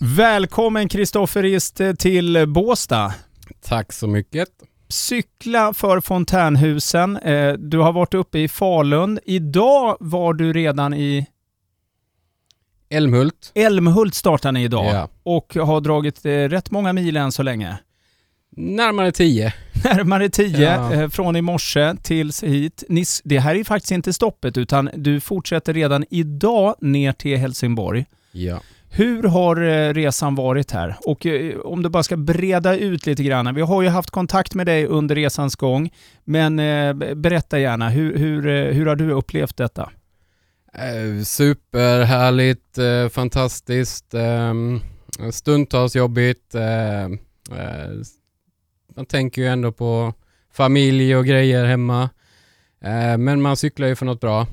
Välkommen Kristoffer Rist till Båstad. Tack så mycket. Cykla för fontänhusen. Eh, du har varit uppe i Falun. Idag var du redan i Älmhult. Älmhult startar ni idag Ja. och har dragit eh, rätt många mil än så länge. Närmare tio. Närmare 10 Ja. eh, från i morse tills hit. Ni, det här är faktiskt inte stoppet utan du fortsätter redan idag ner till Helsingborg. Ja. Hur har eh, resan varit här? Och eh, om du bara ska breda ut lite grann. Vi har ju haft kontakt med dig under resans gång, men eh, berätta gärna, hur, hur, hur har du upplevt detta? Superhärligt, fantastiskt, ehm, stundtals jobbigt. Man tänker ju ändå på familj och grejer hemma. Men man cyklar ju för något bra.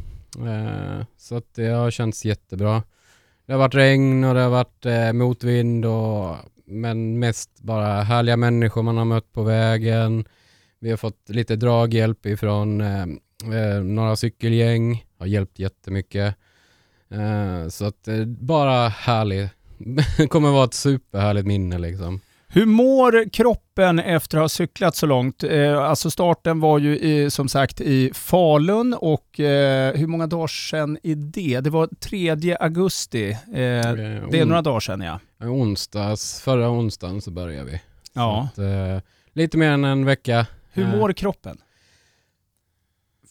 Så att det har känts jättebra. Det har varit regn och det har varit eh, motvind och men mest bara härliga människor man har mött på vägen. Vi har fått lite draghjälp ifrån eh, eh några cykelgäng, har hjälpt jättemycket. Eh, så att eh, bara härligt. Kommer vara ett superhärligt minne liksom. Hur mår kroppen efter att ha cyklat så långt? Eh, alltså starten var ju i, som sagt i Falun och eh, hur många dagar sedan är det? Det var 3 augusti. Eh, det är några dagar sedan ja. Eh, Onsdags, förra onsdagen så började vi. ja. Att, eh, lite mer än en vecka. Hur Eh, mår kroppen?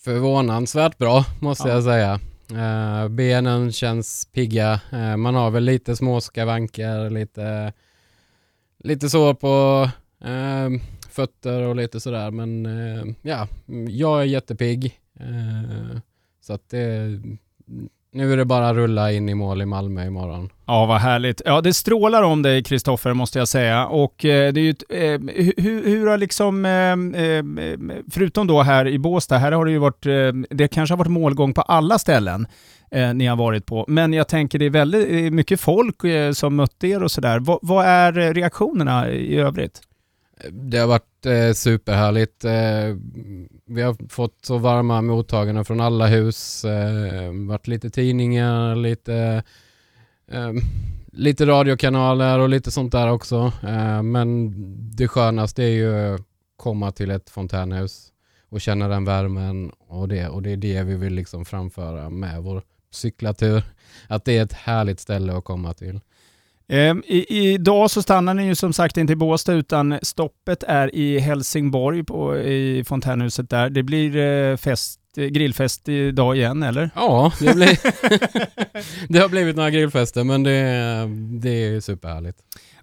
Förvånansvärt bra måste Ja. jag säga. Eh, benen känns pigga. Eh, man har väl lite små skavanker, lite, lite sår på eh, fötter och lite sådär. Men eh, ja, mm, jag är jättepigg. Eh, så att det, nu är det bara att rulla in i mål i Malmö imorgon. Ja, vad härligt. Ja, det strålar om dig, Kristoffer, måste jag säga. Och eh, det är ju, eh, hur, hur har liksom, eh, eh, förutom då här i Båstad, här har det ju varit, eh, det kanske har varit målgång på alla ställen eh, ni har varit på. Men jag tänker det är väldigt mycket folk eh, som mött er och sådär. Vad, vad är reaktionerna i övrigt? Det har varit eh, superhärligt. Eh, vi har fått så varma mottaganden från alla hus. Eh, varit lite tidningar, lite, eh, lite radiokanaler och lite sånt där också. Eh, men det skönaste är ju att komma till ett fontänhus och känna den värmen och det. Och det är det vi vill liksom framföra med vår cyklatur. Att det är ett härligt ställe att komma till. Eh, i, idag så stannar ni ju som sagt inte i Båstad utan stoppet är i Helsingborg på, i fontänhuset där. Det blir eh, fest, grillfest idag igen eller? Ja, det, blir det har blivit några grillfester men det, det är superhärligt.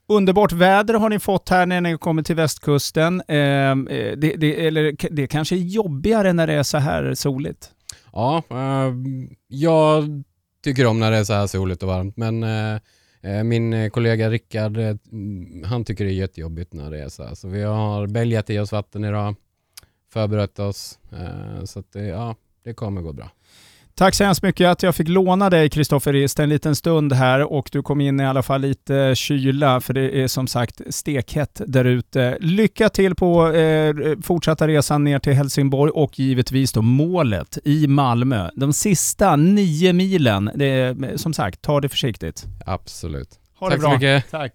Underbart väder har ni fått här när ni kommer till västkusten. Eh, eh, det, det, eller det kanske är jobbigare när det är så här soligt. Ja, eh, jag tycker om när det är så här soligt och varmt men eh, Eh, min eh, kollega Rickard, eh, han tycker det är jättejobbigt när det är så här. Så vi har bälgat i oss vatten idag, förberett oss. Så att det, ja, det kommer gå bra. Tack så hemskt mycket att jag fick låna dig Kristoffer Rist en liten stund här och du kom in i alla fall lite kyla för det är som sagt stekhett där ute. Lycka till på eh, fortsatta resan ner till Helsingborg och givetvis då målet i Malmö. De sista nio milen, det är, som sagt, ta det försiktigt. Absolut. Ha Tack det så bra. mycket. Tack.